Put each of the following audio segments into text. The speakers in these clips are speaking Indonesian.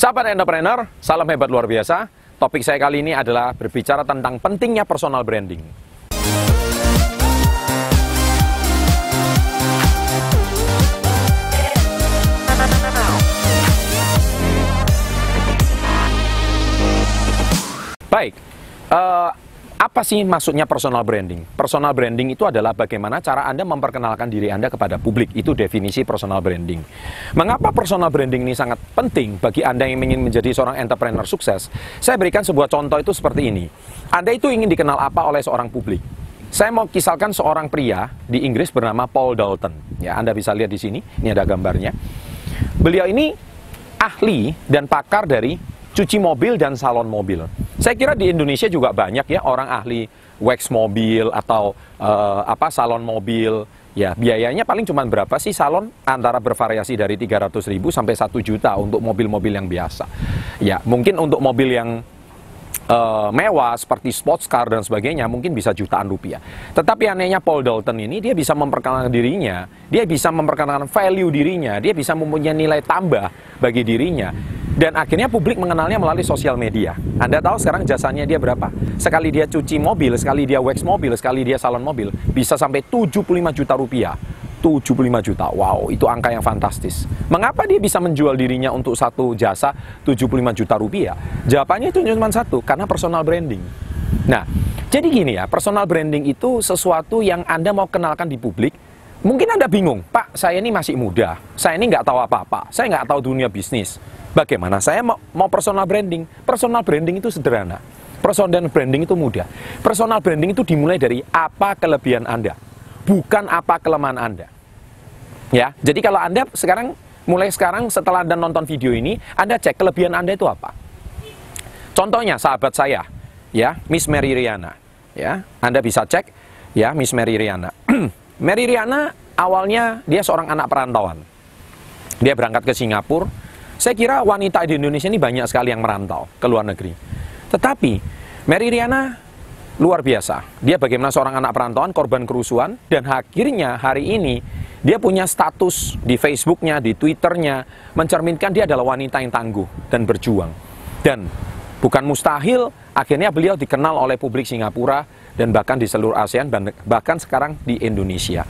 Sahabat entrepreneur, salam hebat luar biasa. Topik saya kali ini adalah berbicara tentang pentingnya personal branding. Baik, uh, apa sih maksudnya personal branding? Personal branding itu adalah bagaimana cara Anda memperkenalkan diri Anda kepada publik. Itu definisi personal branding. Mengapa personal branding ini sangat penting bagi Anda yang ingin menjadi seorang entrepreneur sukses? Saya berikan sebuah contoh itu seperti ini. Anda itu ingin dikenal apa oleh seorang publik? Saya mau kisahkan seorang pria di Inggris bernama Paul Dalton. Ya, Anda bisa lihat di sini. Ini ada gambarnya. Beliau ini ahli dan pakar dari cuci mobil dan salon mobil. Saya kira di Indonesia juga banyak ya orang ahli wax mobil atau uh, apa salon mobil. Ya, biayanya paling cuma berapa sih salon? Antara bervariasi dari 300 ribu sampai 1 juta untuk mobil-mobil yang biasa. Ya, mungkin untuk mobil yang uh, mewah seperti sports car dan sebagainya mungkin bisa jutaan rupiah. Tetapi anehnya Paul Dalton ini dia bisa memperkenalkan dirinya, dia bisa memperkenalkan value dirinya, dia bisa mempunyai nilai tambah bagi dirinya dan akhirnya publik mengenalnya melalui sosial media. Anda tahu sekarang jasanya dia berapa? Sekali dia cuci mobil, sekali dia wax mobil, sekali dia salon mobil, bisa sampai 75 juta rupiah. 75 juta, wow itu angka yang fantastis. Mengapa dia bisa menjual dirinya untuk satu jasa 75 juta rupiah? Jawabannya itu cuma satu, karena personal branding. Nah, jadi gini ya, personal branding itu sesuatu yang Anda mau kenalkan di publik, Mungkin Anda bingung, Pak, saya ini masih muda, saya ini nggak tahu apa-apa, saya nggak tahu dunia bisnis. Bagaimana saya mau, mau personal branding? Personal branding itu sederhana. Personal branding itu mudah. Personal branding itu dimulai dari apa kelebihan Anda, bukan apa kelemahan Anda. Ya, jadi kalau Anda sekarang mulai sekarang setelah Anda nonton video ini, Anda cek kelebihan Anda itu apa. Contohnya sahabat saya, ya, Miss Mary Riana. Ya, Anda bisa cek ya Miss Mary Riana. Mary Riana awalnya dia seorang anak perantauan. Dia berangkat ke Singapura, saya kira wanita di Indonesia ini banyak sekali yang merantau ke luar negeri. Tetapi Mary Riana luar biasa. Dia bagaimana seorang anak perantauan, korban kerusuhan, dan akhirnya hari ini dia punya status di Facebooknya, di Twitternya, mencerminkan dia adalah wanita yang tangguh dan berjuang. Dan bukan mustahil, akhirnya beliau dikenal oleh publik Singapura dan bahkan di seluruh ASEAN, bahkan sekarang di Indonesia.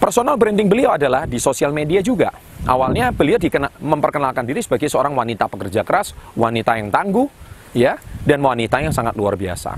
Personal branding beliau adalah di sosial media juga. Awalnya beliau dikena, memperkenalkan diri sebagai seorang wanita pekerja keras, wanita yang tangguh, ya, dan wanita yang sangat luar biasa.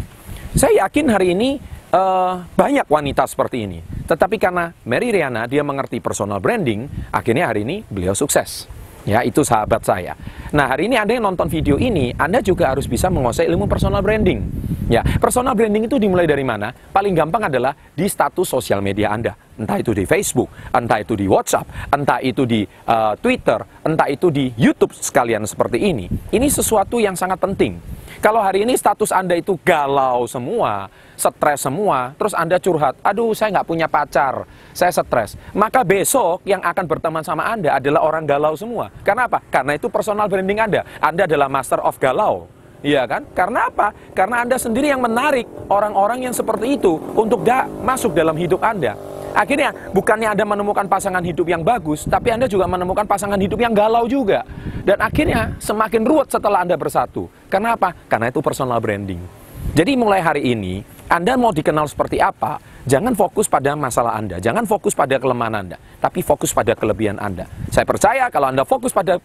Saya yakin hari ini uh, banyak wanita seperti ini. Tetapi karena Mary Riana dia mengerti personal branding, akhirnya hari ini beliau sukses. Ya, itu sahabat saya. Nah, hari ini Anda yang nonton video ini, Anda juga harus bisa menguasai ilmu personal branding. Ya, personal branding itu dimulai dari mana? Paling gampang adalah di status sosial media Anda. Entah itu di Facebook, entah itu di WhatsApp, entah itu di uh, Twitter, entah itu di YouTube sekalian seperti ini. Ini sesuatu yang sangat penting. Kalau hari ini status Anda itu galau semua, stres semua, terus Anda curhat, aduh saya nggak punya pacar, saya stres. Maka besok yang akan berteman sama Anda adalah orang galau semua. Karena apa? Karena itu personal branding Anda. Anda adalah master of galau. Iya kan? Karena apa? Karena Anda sendiri yang menarik orang-orang yang seperti itu untuk da masuk dalam hidup Anda. Akhirnya bukannya Anda menemukan pasangan hidup yang bagus, tapi Anda juga menemukan pasangan hidup yang galau juga. Dan akhirnya semakin ruwet setelah Anda bersatu. Kenapa? Karena itu personal branding. Jadi mulai hari ini, Anda mau dikenal seperti apa, jangan fokus pada masalah Anda, jangan fokus pada kelemahan Anda, tapi fokus pada kelebihan Anda. Saya percaya kalau Anda fokus pada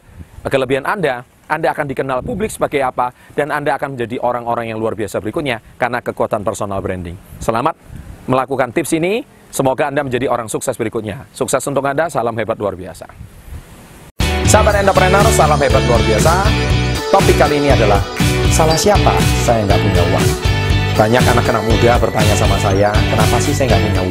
kelebihan Anda, anda akan dikenal publik sebagai apa, dan Anda akan menjadi orang-orang yang luar biasa berikutnya karena kekuatan personal branding. Selamat melakukan tips ini. Semoga Anda menjadi orang sukses berikutnya. Sukses untuk Anda, salam hebat luar biasa. Sahabat entrepreneur, salam hebat luar biasa. Topik kali ini adalah, salah siapa saya nggak punya uang? Banyak anak-anak muda bertanya sama saya, kenapa sih saya nggak punya uang?